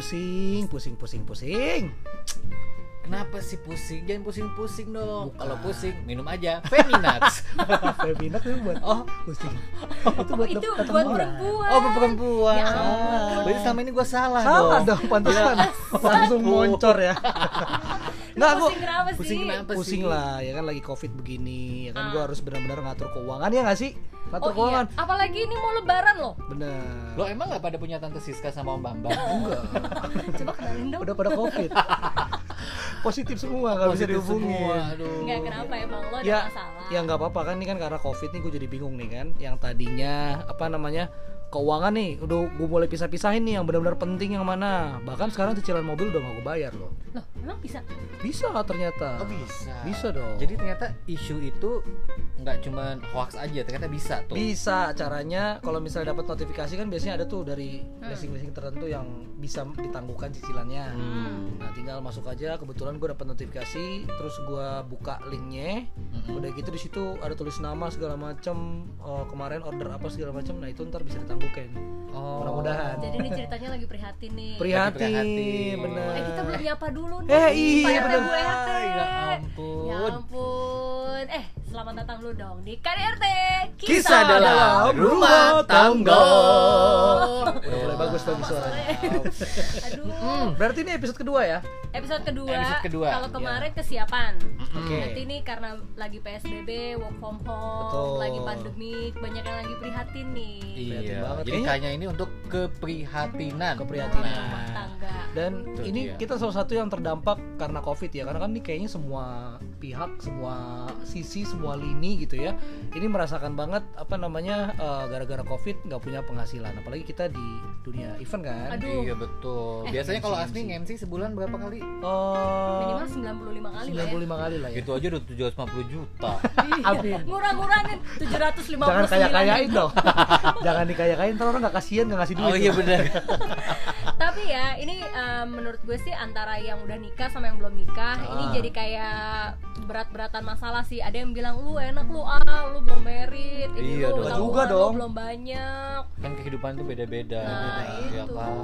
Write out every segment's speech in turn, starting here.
Pusing, pusing, pusing, pusing. Kenapa sih pusing? Jangan pusing-pusing dong. Bukan. Kalau pusing, minum aja Feminax. Feminax itu buat oh, pusing. Itu buat itu buat perempuan oh perempuan. Ya ampun. Berarti selama ini gue salah, Salah dong. dong, pantesan. Langsung moncor ya. Nggak, gua pusing kenapa sih Pusing kenapa pusing sih? lah ya kan lagi covid begini ya kan Ah. gua harus benar-benar ngatur keuangan ya nggak sih ngatur oh keuangan iya apalagi ini mau lebaran loh. Bener. Lo emang gak pada punya tante Siska sama Om Bambang? enggak. Coba kenalin dong. Udah pada covid. Positif semua nggak bisa Positif dihubungin. semua, aduh. nggak kenapa? Emang lo ada ya masalah. ya nggak apa-apa kan ini kan karena covid nih gue jadi bingung nih kan. Yang tadinya apa namanya keuangan nih udah gue mulai pisah-pisahin nih yang benar-benar penting yang mana bahkan sekarang cicilan mobil udah gak gue bayar loh loh emang bisa bisa ternyata Oh bisa. bisa dong Jadi ternyata isu itu nggak cuman hoax aja, ternyata bisa tuh. bisa caranya kalau misalnya dapat notifikasi kan biasanya ada tuh dari Hmm. leasing-leasing tertentu yang bisa ditangguhkan cicilannya Hmm. nah tinggal masuk aja kebetulan gue dapat notifikasi terus gue buka linknya Mm-mm. udah gitu di situ ada tulis nama segala macem oh, kemarin order apa segala macem nah itu ntar bisa ditangguhkan Oh. mudah-mudahan jadi ini ceritanya lagi prihatin nih prihatin, prihatin. bener eh kita belum nyapa dulu nih Eh, iya, Pak RT, bener. Bu RT. Ya ampun. ya ampun eh selamat datang dulu dong di KDRT Kisah dalam rumah tangga. udah mulai bagus bagus suaranya. Aduh. Berarti ini episode kedua ya? Episode kedua, Episode kedua, kalau kemarin kesiapan. Oke. nanti ini karena lagi PSBB work from home Betul. lagi pandemik banyak yang lagi prihatin nih. Prihatin Iya. banget. Jadi kayaknya ini untuk keprihatinan. Keprihatinan. tangga dan Itu ini dia. kita salah satu yang terdampak karena covid ya karena kan ini kayaknya semua pihak semua sisi semua lini gitu ya ini merasakan banget apa namanya eh, gara-gara covid nggak punya penghasilan apalagi kita di dunia event kan aduh Iya betul. Eh, Biasanya kalau MC. Asmi MC sebulan berapa kali? Eh, minimal 95 kali lah ya 95 kali lah ya Itu aja udah 750 juta. Amin. murah-murahin 759 jangan kaya-kayain dong jangan dikaya-kayain ntar orang nggak kasihan nggak ngasih duit Oh iya benar. tapi ya ini eh, menurut gue sih antara yang udah nikah sama yang belum nikah ini Ah. jadi kayak berat-beratan masalah sih ada yang bilang lu enak lu ah lu belum merit ini Iya lu dong. Juga lu dong. belum banyak Kan kehidupan itu beda-beda. Nah, Ya itu. kan.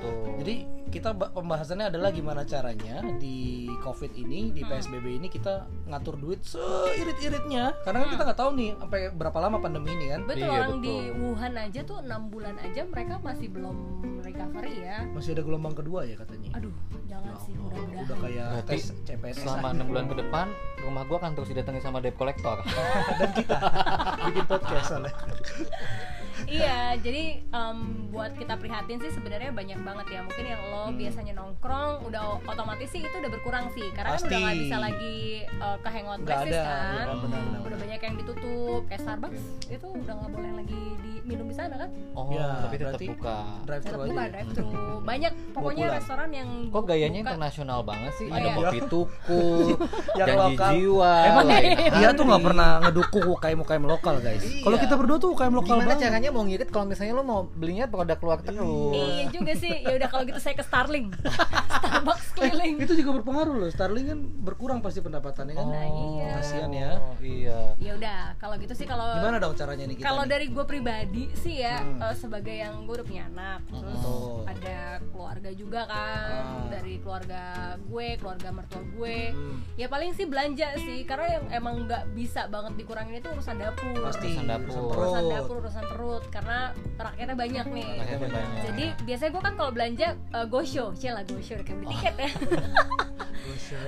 Tuh. Jadi kita ba- pembahasannya adalah gimana caranya di COVID ini, di Hmm. PSBB ini kita ngatur duit seirit-iritnya. Karena kan kita nggak tahu nih sampai berapa lama pandemi ini kan. betul Iya, orang di betul. Wuhan aja tuh enam bulan aja mereka masih belum recovery ya Masih ada gelombang kedua ya katanya. aduh jangan sih mudah-mudahan Udah kayak Berarti tes CPNS Selama enam bulan ke depan, rumah gua akan terus didatangi sama debt collector. dan kita bikin podcast soalnya. iya jadi em, buat kita prihatin sih sebenarnya banyak banget ya mungkin yang lo Hmm. biasanya nongkrong udah otomatis sih itu udah berkurang sih karena kan udah nggak bisa lagi uh, ke hangout places ada, kan benar, benar, benar. udah banyak yang ditutup kayak Starbucks itu udah nggak boleh lagi diminum di sana kan Oh, Ya, tapi tetap berarti- buka. Drive tetap thru buka drive thru banyak pokoknya restoran yang Kok gayanya buka. internasional banget sih? Oh, Ada iya. kopi tuku, Yang janji lokal. jiwa, Emang lain dia tuh nggak hari. pernah ngedukung UKM UKM lokal guys. Iya. Kalau kita berdua tuh UKM lokal Gimana banget. Caranya mau ngirit kalau misalnya lo mau belinya produk luar terus? iya juga sih ya udah kalau gitu saya ke Starling Starbucks keliling Itu juga berpengaruh loh. Starling kan berkurang pasti pendapatannya kan. Nah, iya. Kasihan ya. Oh, iya. ya udah kalau gitu sih kalau Gimana dong caranya nih kita? kalau dari gue pribadi sih ya Hmm. eh, sebagai yang gue udah punya anak terus Betul. ada keluarga juga kan Ah. dari keluarga gue keluarga mertua gue Hmm. ya paling sih belanja sih karena yang emang nggak bisa banget dikurangin itu urusan dapur Pasti Urusan dapur. urusan dapur urusan perut karena rakyatnya banyak nih. Rakyatnya banyak. jadi biasanya gue kan kalau belanja uh, go show. Cila go show kayak beli tiket ya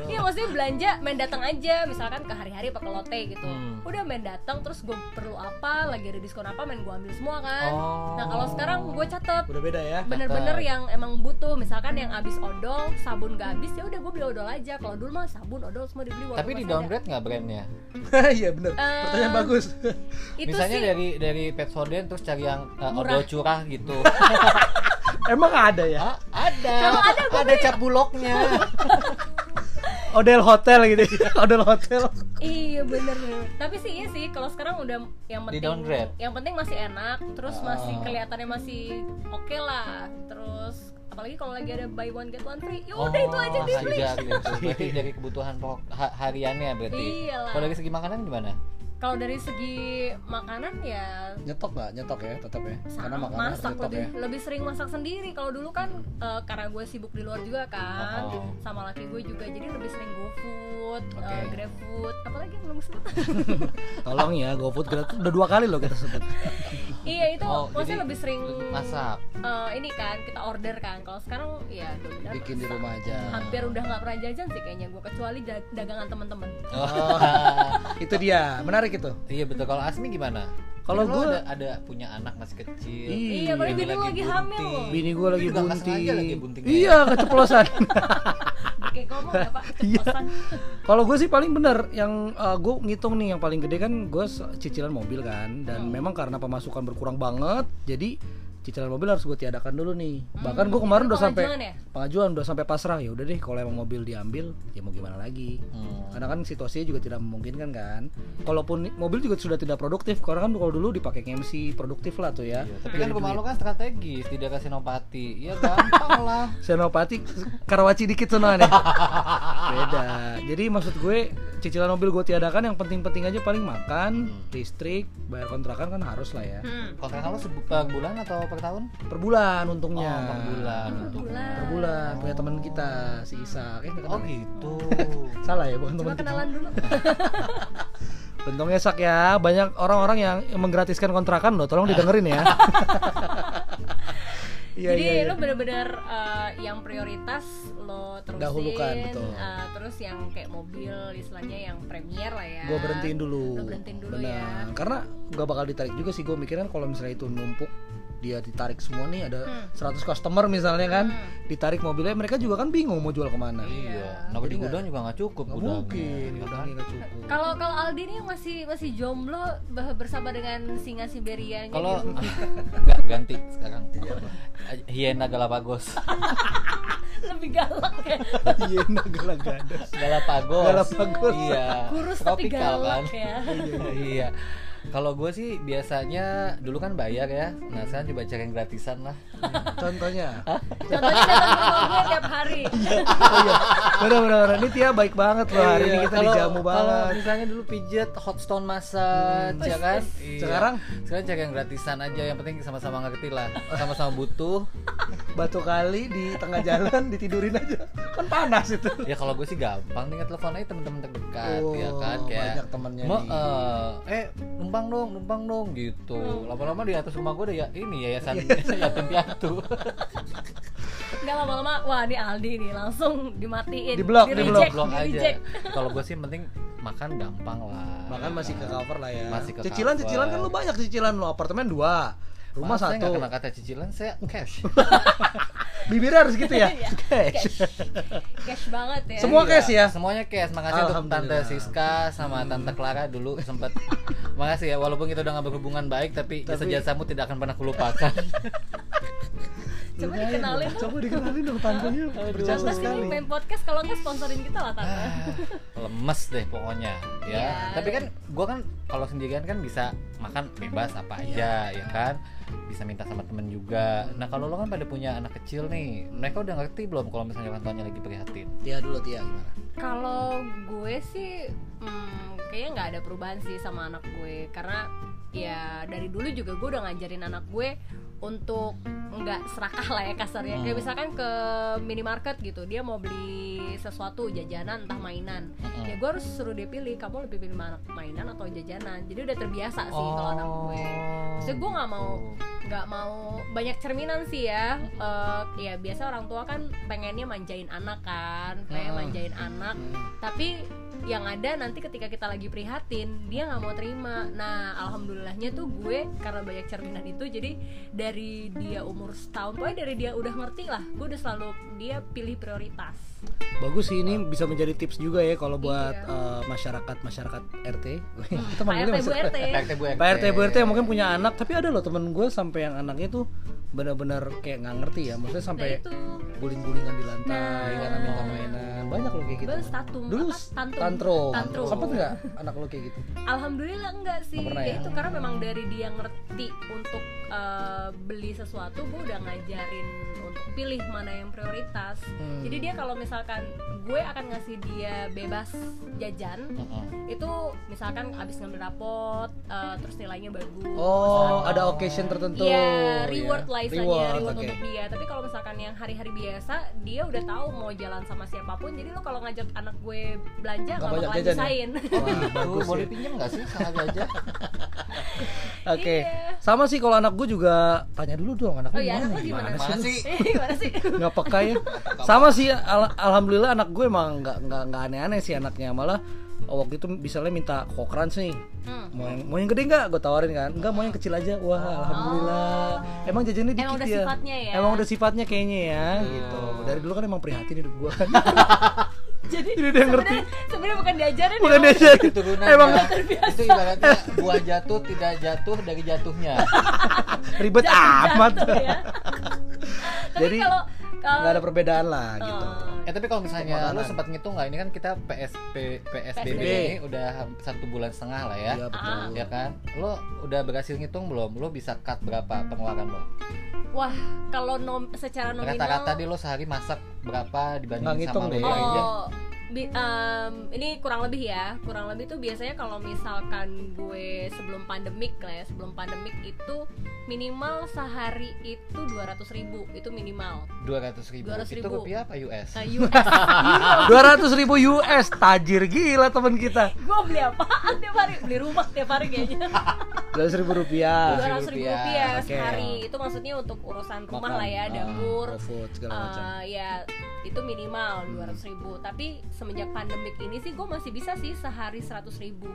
Iya maksudnya belanja main datang aja misalkan ke hari-hari ke lote gitu Hmm. udah main datang terus gue perlu apa lagi ada diskon apa main gue ambil semua kan Oh. nah kalau sekarang gue catet Udah beda ya. bener-bener yang emang butuh misalkan yang habis odol sabun gak habis ya udah gue beli odol aja kalau dulu mah sabun odol semua dibeli Tapi di downgrade nggak brandnya? Iya bener. Eh, Pertanyaan bagus. itu Misalnya sih dari dari Pet Soden terus cari yang uh, Murah. odol curah gitu. Emang ada ya? Ah, ada. Kalau ada, ada cap bulognya. Odel hotel gitu. Odel hotel. Iya bener bener. Tapi sih iya sih kalau sekarang udah yang Di penting downgrade? yang penting masih enak, terus masih Ah. kelihatannya masih oke lah. Terus apalagi kalau lagi ada buy one get one free, ya Oh, udah itu aja dibeli. gitu. Berarti dari kebutuhan pokok ha- hariannya berarti. Iyalah. Kalau dari segi makanan gimana? Kalau dari segi makanan ya Nyetok nggak? Nyetok ya, tetap ya. Karena makanan masak nyetok lebih ya. lebih sering masak sendiri kalau dulu kan eh, karena gue sibuk di luar juga kan Oh. sama laki gue juga jadi lebih sering GoFood, eh, Oke. GrabFood, apalagi yang belum sebut Tolong ya, GoFood kita udah dua kali loh kita sebut. iya itu Oh, maksudnya jadi lebih sering masak eh, ini kan kita order kan kalau sekarang ya dominan Bikin di rumah aja. hampir udah nggak pernah jajan sih kayaknya gue kecuali da- dagangan teman-teman oh. itu dia, menarik itu. iya betul kalau Asmi gimana Kalau gua- ada, ada punya anak masih kecil Iya, kalau Bini bini lu lagi hamil. Bini gue lagi bunting. lagi bunting Iya, keceplosan. kayak ngomong ya pak? Iya. keceplosan. Kalau gue sih paling bener yang gue ngitung nih yang paling gede kan gue cicilan mobil kan. Dan memang karena pemasukan berkurang banget jadi cicilan mobil harus gue tiadakan dulu nih. Bahkan gue kemarin udah sampai pengajuan ya? pengajuan udah sampai pasrah ya udah deh kalau emang mobil diambil ya mau gimana lagi. Hmm. Karena kan situasinya juga tidak memungkinkan kan. Kalaupun mobil juga sudah tidak produktif, karena kan kalau dulu dipakai MC produktif lah tuh ya. Iya, tapi kan rumah lo kan strategis tidak kasih senopati ya gampang lah Senopati Karawaci dikit sonoan ya. Beda. Jadi maksud gue cicilan mobil gue tiadakan yang penting-penting aja paling makan, listrik, bayar kontrakan kan harus lah ya. hmm. kontrak lo per bulan atau per tahun Per bulan untungnya. oh per bulan per bulan Per bulan punya teman kita si Isa. Eh, nggak oh gitu Salah ya, bukan teman kita. kenalan dulu Untungnya sak ya, banyak orang-orang yang menggratiskan kontrakan loh, tolong didengerin ya. Iya, jadi iya, iya. lo bener-bener uh, yang prioritas lo terusin Dahulukan, betul. uh, terus yang kayak mobil istilahnya yang premier lah ya gue berhentiin dulu. lo berhentiin dulu Benar. ya Karena nggak bakal ditarik juga sih gue mikirin kalau misalnya itu numpuk dia ditarik semua nih ada Hmm. 100 customer misalnya kan Hmm. ditarik mobilnya mereka juga kan bingung mau jual ke mana iya kenapa di gudang juga nggak cukup gudangnya, mungkin ya kan? gudangnya nggak cukup kalau kalau Aldi nih masih masih jomblo bersama dengan singa Siberianya kalau gitu. ganti sekarang. Hiena Galapagos. Lebih galak ya. Iya naga gadas Galapagos. Galapagos. iya. Kurus tapi galak kan? ya. Iya kalau gue sih biasanya dulu kan bayar ya. Nah sekarang coba cari yang gratisan lah. Contohnya? Contohnya datang ke gue tiap hari. Oh iya. Benar benar benar. ini Tia baik banget loh. Hari ini Iya, kita kalau- dijamu kalau banget. misalnya dulu pijet hot stone massage ya kan? Iya. Sekarang? sekarang cari yang gratisan aja. Yang penting sama-sama ngerti lah. Sama-sama butuh batu kali di tengah jalan ditidurin aja. Kan panas itu. Ya kalau gue sih gampang tinggal telepon aja temen-temen terdekat Oh, ya kan? Kayak banyak temennya "Mo, nih." eh, eh numpang dong numpang dong gitu. Lama-lama di atas rumah gue ada ya ini yayasan yatim piatu. Nggak lama-lama wah ini Aldi nih langsung dimatiin. Di di-block. reject, blok di aja. Kalau gue sih penting makan gampang lah. Bahkan masih ke cover lah ya. Masih ke cicilan cover. cicilan kan lu banyak cicilan lu apartemen dua rumah Maaf, saya satu kena kata cicilan saya cash bibirnya harus gitu ya Iya, cash cash banget ya Semua Iya, cash ya? Semuanya cash. Makasih untuk Tante. Hmm. Siska sama Tante Clara dulu sempat. Makasih ya walaupun kita udah gak berhubungan baik tapi, Tapi- jasa-jasamu tidak akan pernah kulupakan. coba dikenalin dong coba dikenalin dong tantenya berjasa sekali ini main podcast kalau nggak sponsorin kita lah tante Lemes deh pokoknya ya. Iya. Tapi kan gua kan kalau sendirian kan bisa makan bebas apa aja ya kan. Bisa minta sama temen juga. Nah kalau lo kan pada punya anak kecil nih, mereka udah ngerti belum kalau misalnya orang tuanya lagi prihatin? Tia dulu Tia gimana kalau gue sih hmm, kayaknya nggak ada perubahan sih sama anak gue karena ya dari dulu juga gue udah ngajarin anak gue untuk nggak serakah lah ya kasarnya. Kayak Hmm. misalkan ke minimarket gitu dia mau beli sesuatu jajanan entah mainan. Mm-mm. ya gue harus suruh dia pilih kamu lebih pilih mainan atau jajanan? Jadi udah terbiasa sih kalau anak gue. Maksudnya gue nggak mau nggak mau banyak cerminan sih ya. Eh, ya biasa orang tua kan pengennya manjain anak kan pengen Hmm. manjain anak. Tapi yang ada nanti ketika kita lagi prihatin dia nggak mau terima. Nah alhamdulillahnya tuh gue karena banyak cerminan itu jadi dari dia umur setahun pokoknya dari dia udah ngerti lah. Gue udah selalu dia pilih prioritas. Bagus sih ini bisa menjadi tips juga ya kalau buat Iya. eh, masyarakat masyarakat RT kita manggilnya RT Bu RT PRT Bu Pak RT Bu RT yang mungkin punya anak tapi ada loh temen gue sampai yang anaknya tuh benar-benar kayak nggak ngerti ya maksudnya nah sampai itu guling-gulingan di lantai Nah. karena minta mainan banyak loh kayak gitu statum, dulu apa? Tantrum. tantrum, Tantrum. sempet nggak anak lo kayak gitu Alhamdulillah enggak sih. Pernah ya ya? itu karena memang dari dia ngerti untuk eh, beli sesuatu, gue udah ngajarin untuk pilih mana yang prioritas. Hmm. Jadi dia kalau misalkan gue akan ngasih dia bebas jajan, Heeh. itu misalkan abis ngambil rapot, eh, terus nilainya bagus. oh ada occasion tertentu Iya, reward ya. lah istilahnya, reward, reward oke. untuk dia. Tapi kalau misalkan yang hari-hari biasa, dia udah tahu mau jalan sama siapa pun. Jadi lo kalau ngajak anak gue belanja Nggak bakalan jajan ya? Wah, Tuh, bagus boleh ya. pinjam nggak sih sama gajah? Oke, Iya. sama sih kalau anak gue juga tanya dulu dong anak Oh lu iya, gimana, anak gimana? Mana sih? gimana sih? nggak peka ya sama sih al- alhamdulillah anak gue emang nggak nggak nggak aneh-aneh sih anaknya malah oh, waktu itu misalnya minta kokran sih Hmm. mau yang mau yang gede nggak? Gue tawarin kan. Enggak mau yang kecil aja. Wah alhamdulillah. Emang jajannya dikit Emang udah ya? sifatnya ya? emang udah sifatnya kayaknya ya gitu. Dari dulu kan emang prihatin hidup gue kan Jadi Jadi dia ngerti. sebenarnya- bukan diajarin bukan ya, diajarin. Keturunannya emang itu ibaratnya buah jatuh tidak jatuh dari jatuhnya. ribet jatuh- amat. jatuh ya. Tapi Jadi, kalau kalau nggak ada perbedaan lah gitu. Oh. Eh tapi kalau misalnya Pemakanan. lu sempat ngitung nggak ini kan kita PSP PSBB PSBB. ini udah satu bulan setengah lah ya. Iya, betul. Ah. Ya kan? Lo udah berhasil ngitung belum? Lo bisa cut berapa pengeluaran lo? wah kalau nom secara nominal Rata-rata deh lo sehari masak berapa dibanding sama lo? Oh, bi- em, ini kurang lebih ya. Kurang lebih tuh biasanya kalau misalkan gue sebelum pandemik lah ya, sebelum pandemik itu minimal sehari itu 200.000 ribu itu minimal. Dua ratus ribu. 200.000. Itu rupiah apa US? Nah, US, Euro. dua ratus ribu US tajir gila teman kita gue beli apaan tiap hari? Beli rumah tiap hari kayaknya. dua ratus ribu rupiah Dua ratus ribu rupiah, rupiah oke. sehari. Itu maksudnya untuk urusan rumah Makan. lah ya, Ah, dapur. GoFood, segala macam Eh, ya itu minimal 200.000 ribu tapi semenjak pandemik ini sih gue masih bisa sih sehari 100.000 ribu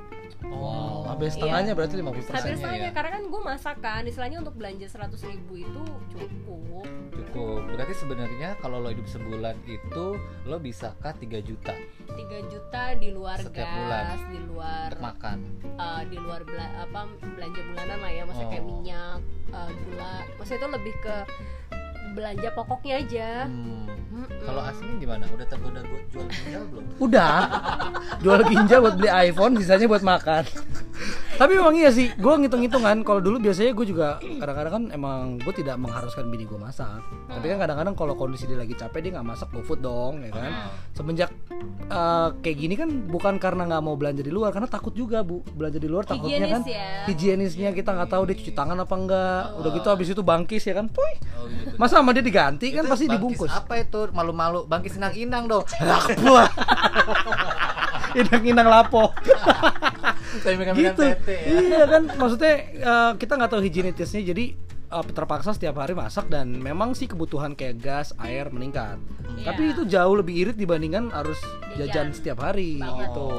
Wow, hampir setengahnya berarti 50 hampir Persennya setengahnya ya. karena kan gue masak kan istilahnya untuk belanja 100.000 ribu itu cukup Cukup. Berarti sebenarnya kalau lo hidup sebulan itu lo bisa cut 3 juta 3 juta di luar Setiap gas bulan. di luar untuk makan. eh, di luar bela- apa belanja bulanan lah ya maksudnya kayak Oh. minyak eh, gula maksudnya itu lebih ke belanja pokoknya aja Hmm. Kalau aslinya gimana? Udah tergoda buat jual ginjal belum? Udah, jual ginjal buat beli iPhone, sisanya buat makan. Tapi memang iya sih, gue ngitung-ngitung kan. Kalau dulu biasanya gue juga kadang-kadang kan emang gue tidak mengharuskan bini gue masak. Tapi kan kadang-kadang kalau kondisi dia lagi capek dia nggak masak GoFood dong, ya kan. Semenjak eh, kayak gini kan bukan karena nggak mau belanja di luar, karena takut juga bu belanja di luar takutnya Higienis kan ya. higienisnya kita nggak tahu dia cuci tangan apa enggak. Udah gitu habis itu bangkis ya kan, puy. Oh gitu. Masa sama dia diganti kan Itu pasti bangkis dibungkus. Apa itu? Malu-malu bangkis inang-inang dong. Inang-inang lapo. Gitu. ya. Iya kan, maksudnya eh, kita nggak tahu higienitasnya, jadi eh, terpaksa setiap hari masak dan memang sih kebutuhan kayak gas, air meningkat. Iya. Tapi itu jauh lebih irit dibandingkan harus jajan Jajan. setiap hari Banget. gitu.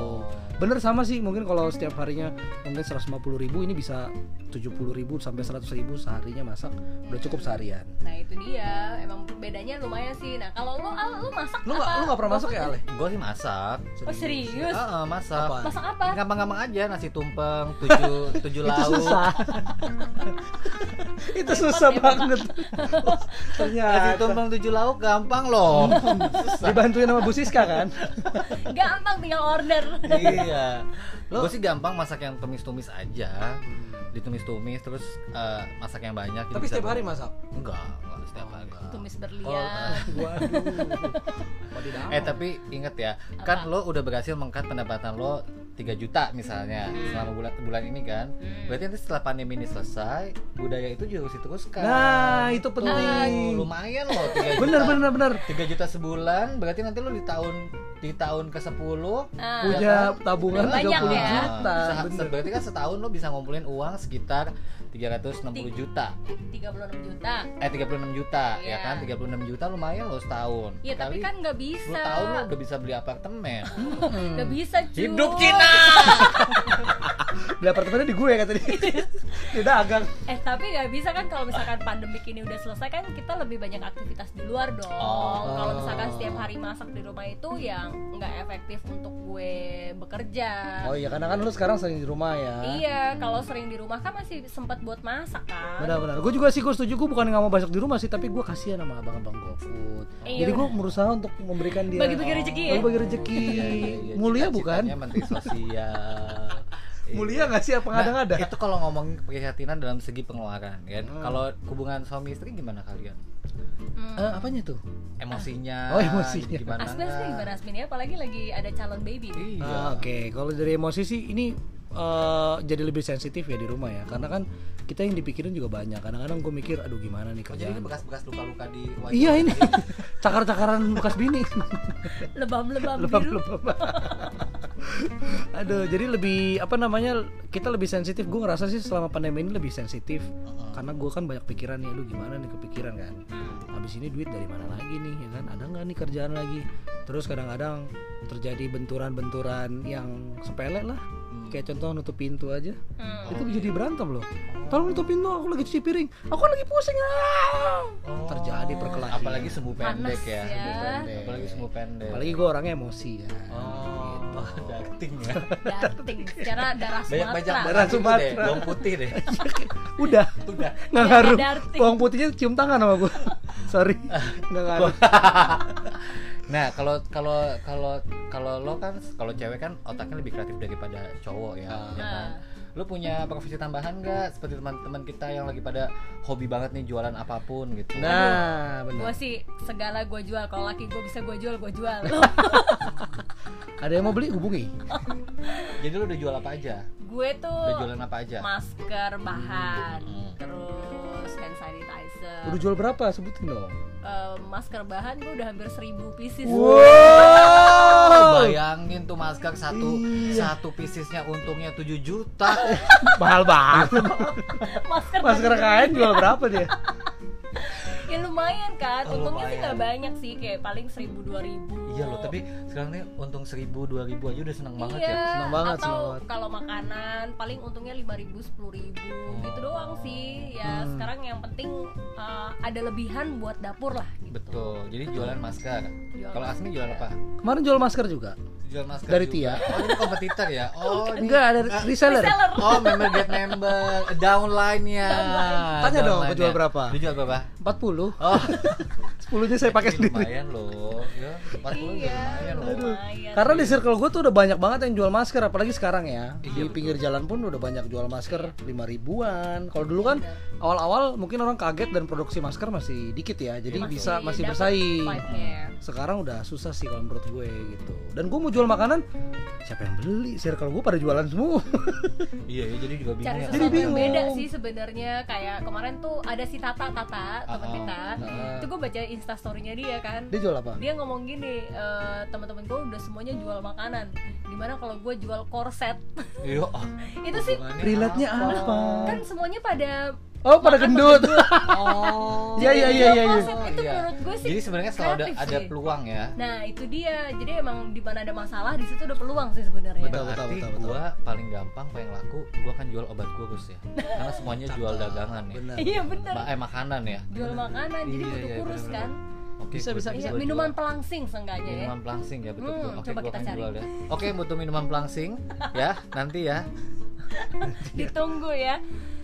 Bener sama sih, mungkin kalau setiap harinya mungkin 150 ribu ini bisa 70 ribu sampai 100 ribu seharinya masak udah cukup seharian. Nah itu dia, emang bedanya lumayan sih. Nah kalau lo, Al, lo masak Lu nggak apa? lu nggak pernah masak ya Ale? Gue sih masak. Oh serius? Ah, ah, masak. Apa? Masak apa? Gampang-gampang aja nasi tumpeng, tujuh tujuh Itu lauk. susah. itu susah ya, banget. Ternyata tumpeng tujuh lauk gampang loh. dibantuin sama Bu Siska kan? Gampang tinggal order. iya. Gue sih gampang masak yang tumis-tumis aja. Ditumis-tumis terus eh, masak yang banyak. jadi Tapi setiap hari masak. Enggak, enggak setiap hari. Tumis Oh, berlian. waduh. Wadidaw. Eh tapi inget ya, kan lo udah berhasil mengkat pendapatan lo 3 juta misalnya selama bulan bulan ini kan. Hmm. Berarti nanti setelah pandemi ini selesai, budaya itu juga harus diteruskan. Nah, itu Tuh, penting. lumayan loh 3 juta. Bener bener bener. 3 juta sebulan, berarti nanti lo di tahun di tahun ke-10 Ah, Punya tabungan Udah banyak 30 ya. juta. Bener. berarti kan setahun lo bisa ngumpulin uang sekitar 360 juta. 36 juta. Eh 36 juta ya Iya. kan? 36 juta lumayan lo setahun. Iya tapi kan nggak 10 bisa. tahun lo udah bisa beli apartemen. Nggak bisa cuy. Hidup Cina. Beli apartemennya di gue kata dia. Dia dagang. Eh tapi nggak bisa kan kalau misalkan pandemik ini udah selesai kan kita lebih banyak aktivitas di luar dong. Oh. Kalau misalkan setiap hari masak di rumah itu yang nggak efektif untuk gue bekerja. Oh iya, karena kan lu sekarang sering di rumah ya. Iya, kalau sering di rumah kan masih sempat buat masak kan. Benar-benar. Gue juga sih gue setuju. Gue bukan nggak mau masak di rumah sih, tapi gue kasihan sama abang-abang GoFood. Iya, Jadi gue berusaha untuk memberikan dia Bagi-bagi rezeki ya? Bagi-bagi rezeki. Iya, iya, iya. Mulia bukan? Menteri sosial Mulia nggak sih apa Nah, ngada-ngada? itu kalau ngomongin keprihatinan dalam segi pengeluaran kan Hmm. kalau hubungan suami istri gimana kalian Hmm. Eh, apanya tuh? emosinya Oh, emosinya. gimana Asmin sih gimana Asmin ya? Apalagi lagi ada calon baby iya Ah, Oke, kalau dari emosi sih ini eh, jadi lebih sensitif ya di rumah ya, karena kan kita yang dipikirin juga banyak. Kadang-kadang gue mikir, aduh gimana nih Oh, jadi ini kerjaan. bekas-bekas luka-luka di wajah Iya ini cakar-cakaran bekas bini. Lebam-lebam biru. Lebam-lebam. Aduh, jadi lebih apa namanya? Kita lebih sensitif. Gue ngerasa sih selama pandemi ini lebih sensitif. Karena gue kan banyak pikiran nih, aduh gimana nih kepikiran kan. Habis ini duit dari mana lagi nih, ya kan? Ada nggak nih kerjaan lagi? Terus kadang-kadang terjadi benturan-benturan yang sepele lah. Kayak contoh nutup pintu aja. Hmm. Itu jadi berantem loh. Tolong nutup pintu, aku lagi cuci piring. Aku lagi pusing. ah!" Terjadi perkelahian. apalagi sembuh pendek Panas ya, ya. Sembuh pendek. apalagi sembuh pendek Apalagi gue orangnya emosi ya. oh darting ya. Darting secara darah banyak Sumatera. banyak Darah deh Sumatera. bawang putih deh. Udah. udah. Nggak ngaruh darting. bawang putihnya cium tangan sama gue sorry. Nggak ngaruh. Nah kalau kalau kalau kalau lo kan kalau cewek kan otaknya lebih kreatif daripada cowok ya, ya kan lo punya profesi tambahan nggak seperti teman-teman kita yang lagi pada hobi banget nih jualan apa pun gitu nah Gue benar sih segala gue jual. Kalau laki gue bisa gue jual, gue jual. ada yang mau beli hubungi jadi lo udah jual apa aja gue tuh udah jualan apa aja masker bahan, Hmm. terus hand sanitizer. Udah jual berapa? Sebutin dong. Eh, masker bahan gue udah hampir seribu pieces. wow. Bayangin tuh masker satu Iya. satu piecesnya untungnya 7 juta. Mahal banget. Masker masker kain jual berapa dia ya lumayan kan Oh, untungnya sih lumayan. nggak banyak sih kayak paling seribu dua ribu iya loh tapi sekarang nih untung 1000 2000 aja udah seneng banget iya, ya Senang banget, atau banget. kalau makanan paling untungnya lima ribu sepuluh ribu gitu doang sih ya Hmm. sekarang yang penting uh, ada lebihan buat dapur lah gitu. betul jadi jualan masker kalau Asmi jualan apa kemarin jual masker juga jual masker Dari juga. Tia. oh ini kompetitor ya oh ini enggak ada reseller Reseller. Oh, member get member, downline-nya. Tanya dong, kejual berapa? Dijual berapa? 40 Oh, 10 nya saya pakai Ini sendiri lumayan loh. Ya, 40 juga Iya, lumayan loh. lumayan. Karena di circle gue tuh udah banyak banget yang jual masker, apalagi sekarang ya. Iya, Di betul. pinggir jalan pun udah banyak jual masker 5 ribuan. Kalau dulu kan awal-awal mungkin orang kaget dan produksi masker masih dikit ya, jadi Masih bisa masih bersaing. Sekarang udah susah sih kalau menurut gue gitu. Dan gue mau jual makanan, siapa yang beli? Circle gue pada jualan semua. Iya, ya, jadi juga bingung cari ya. Jadi bingung. beda sih sebenarnya kayak kemarin tuh ada si Tata Tata teman Ah, kita ah. itu gue baca instastorynya dia kan Dia jual apa? dia ngomong gini eh, teman-teman gue udah semuanya jual makanan di mana kalau gue jual korset Iya. itu sih hubungannya Relate-nya apa? kan semuanya pada Oh, pada gendut. Oh. Iya, iya, iya, iya, iya. itu Iya. menurut gue sih Jadi sebenarnya selalu ada ada peluang ya. nah itu dia jadi emang di mana ada masalah di situ ada peluang sih sebenarnya Betul, betul, betul, betul. gua paling gampang paling laku gua kan jual obat kurus ya. Karena semuanya jual dagangan ya. Benar. iya bener Ma- eh makanan ya. jual makanan jadi Iya, butuh iya, kurus kan Oke, Bisa, bisa, Iya, jual. minuman pelangsing seenggaknya ya minuman pelangsing ya betul Hmm, betul. Oke, coba gua kita akan cari. jual ya. Oke, butuh minuman pelangsing ya. Nanti ya. ditunggu ya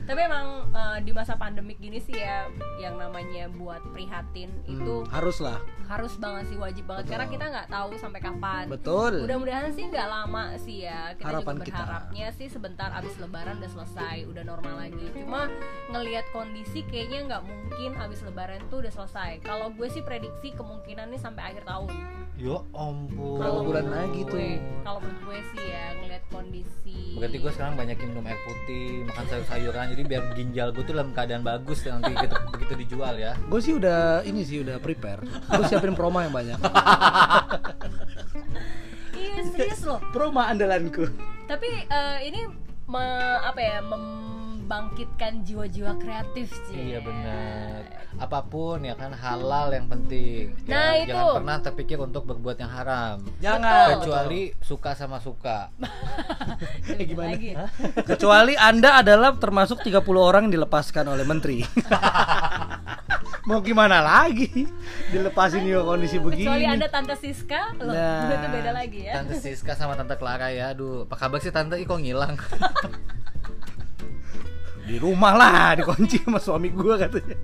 tapi emang eh, di masa pandemik gini sih ya yang namanya buat prihatin itu Hmm, harus lah. harus banget sih wajib banget Betul. karena kita nggak tahu sampai kapan Betul. mudah-mudahan sih nggak lama sih ya kita Harapan juga kita. berharapnya sih sebentar abis lebaran udah selesai udah normal lagi cuma ngelihat kondisi kayaknya nggak mungkin abis lebaran tuh udah selesai kalau gue sih prediksi kemungkinan nih sampai akhir tahun Yo ampun. Berapa bulan lagi tuh? gue kalau menurut gue sih ya ngelihat kondisi Berarti gue sekarang banyakin minum air putih, makan sayur-sayuran, jadi biar ginjal gue tuh dalam keadaan bagus nanti gitu, begitu dijual ya. Gue sih udah ini sih udah prepare. Gue siapin promo yang banyak. iya serius loh Promo andalanku. tapi eh, ini me- apa ya mem- membangkitkan jiwa-jiwa kreatif sih. Iya benar. Apa pun ya kan halal yang penting. Ya, Nah, itu. Jangan pernah terpikir untuk berbuat yang haram. Jangan. Kecuali suka sama suka. Jadi gimana? lagi. Kecuali Anda adalah termasuk 30 orang yang dilepaskan oleh menteri. Mau gimana lagi? Dilepasin juga kondisi begini. Kecuali anda tante Siska, loh Nah. itu beda lagi ya. Tante Siska sama Tante Clara ya. Aduh, apa kabar sih Tante? Ih kok ngilang? Di rumah lah, dikunci sama suami gua katanya.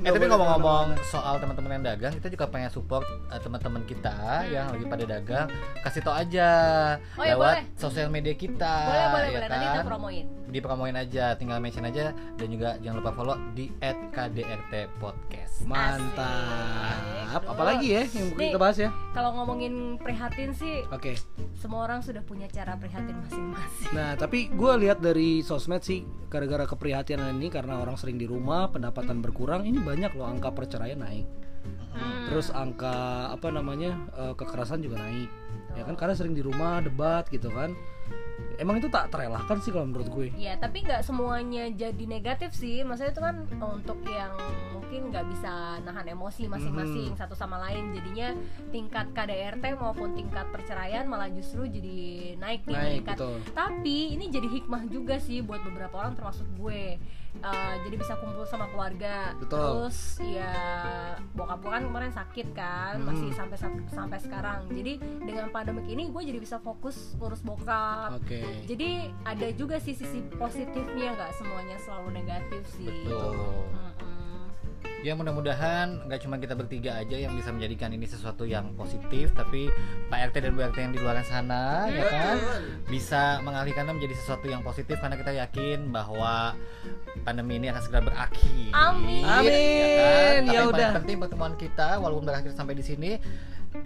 eh tapi ngomong-ngomong soal teman-teman yang dagang, kita juga pengen support eh, teman-teman kita yang lagi pada dagang. Kasih tau aja Oh ya, lewat boleh. sosial media kita. boleh boleh ya boleh nanti kita kan? promoin. dipromoin aja, tinggal mention aja dan juga jangan lupa follow di @kdrt_podcast. Mantap. Asik. Apalagi ya yang Nih. kita bahas ya? Kalau ngomongin prihatin sih, Oke. semua orang sudah punya cara prihatin masing-masing. Nah, tapi gue lihat dari sosmed sih gara-gara keprihatinan ini karena orang sering di rumah, pendapatan berkurang, ini banyak loh angka perceraian naik. Hmm. Terus angka apa namanya eh, kekerasan juga naik. Ya kan karena sering di rumah debat gitu kan. Emang itu tak terelakkan sih kalau menurut gue. Ya, tapi nggak semuanya jadi negatif sih. Maksudnya itu kan untuk yang mungkin nggak bisa nahan emosi masing-masing Mhm. satu sama lain. Jadinya tingkat KDRT maupun tingkat perceraian malah justru jadi naik nih Naik, meningkat. betul. Tapi ini jadi hikmah juga sih buat beberapa orang termasuk gue. Eh, jadi bisa kumpul sama keluarga. Betul. Terus ya bokap gue kan kemarin sakit kan, Mhm. masih sampai sampai sekarang. Jadi dengan pandemik ini gue jadi bisa fokus ngurus bokap. Oke. Jadi ada juga sih sisi positifnya nggak semuanya selalu negatif sih. Betul. Mm-mm. Ya mudah-mudahan nggak cuma kita bertiga aja yang bisa menjadikan ini sesuatu yang positif, tapi Pak RT dan Bu RT yang di luar sana ya kan bisa mengalihkannya menjadi sesuatu yang positif karena kita yakin bahwa pandemi ini akan segera berakhir. Amin. Ya, Amin. kan? Tapi Ya yang paling udah. penting pertemuan kita walaupun berakhir sampai di sini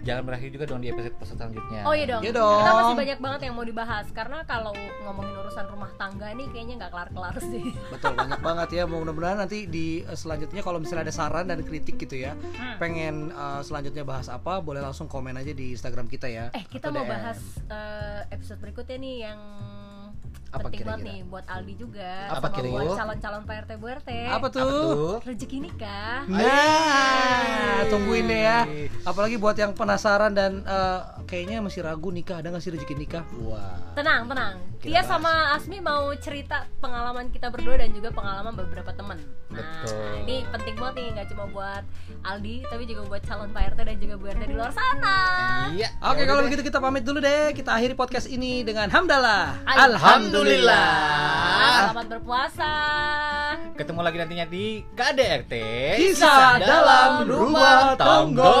jangan berakhir juga dong di episode episode selanjutnya. Oh iya dong. Iya dong. Kita masih banyak banget yang mau dibahas karena kalau ngomongin urusan rumah tangga nih kayaknya nggak kelar-kelar sih. Betul banyak banget ya. Mudah-mudahan nanti di eh, selanjutnya kalau misalnya ada saran dan kritik gitu ya, Hmm. pengen eh, selanjutnya bahas apa, boleh langsung komen aja di Instagram kita ya. Eh kita mau DM. bahas eh, episode berikutnya nih yang Apa penting banget kira-kira? nih buat Aldi juga Apa sama kira-kira? buat calon-calon Pak RT Bu RT. Apa Apa tuh? tuh? Rezeki nikah. Nah, tungguin deh ya. Apalagi buat yang penasaran dan eh, kayaknya masih ragu nikah, ada nggak sih rezeki nikah? Wah. Tenang, tenang. Kita bahas. sama Asmi mau cerita pengalaman kita berdua dan juga pengalaman beberapa teman. Nah, Betul. ini penting banget nih, nggak cuma buat Aldi, tapi juga buat calon Pak RT dan juga Bu RT di luar sana. Iya. Oke, Ya kalau begitu kita pamit dulu deh. Kita akhiri podcast ini dengan hamdalah. Alhamdulillah. Selamat berpuasa. Ketemu lagi nantinya di KDRT Kisah dalam rumah tangga.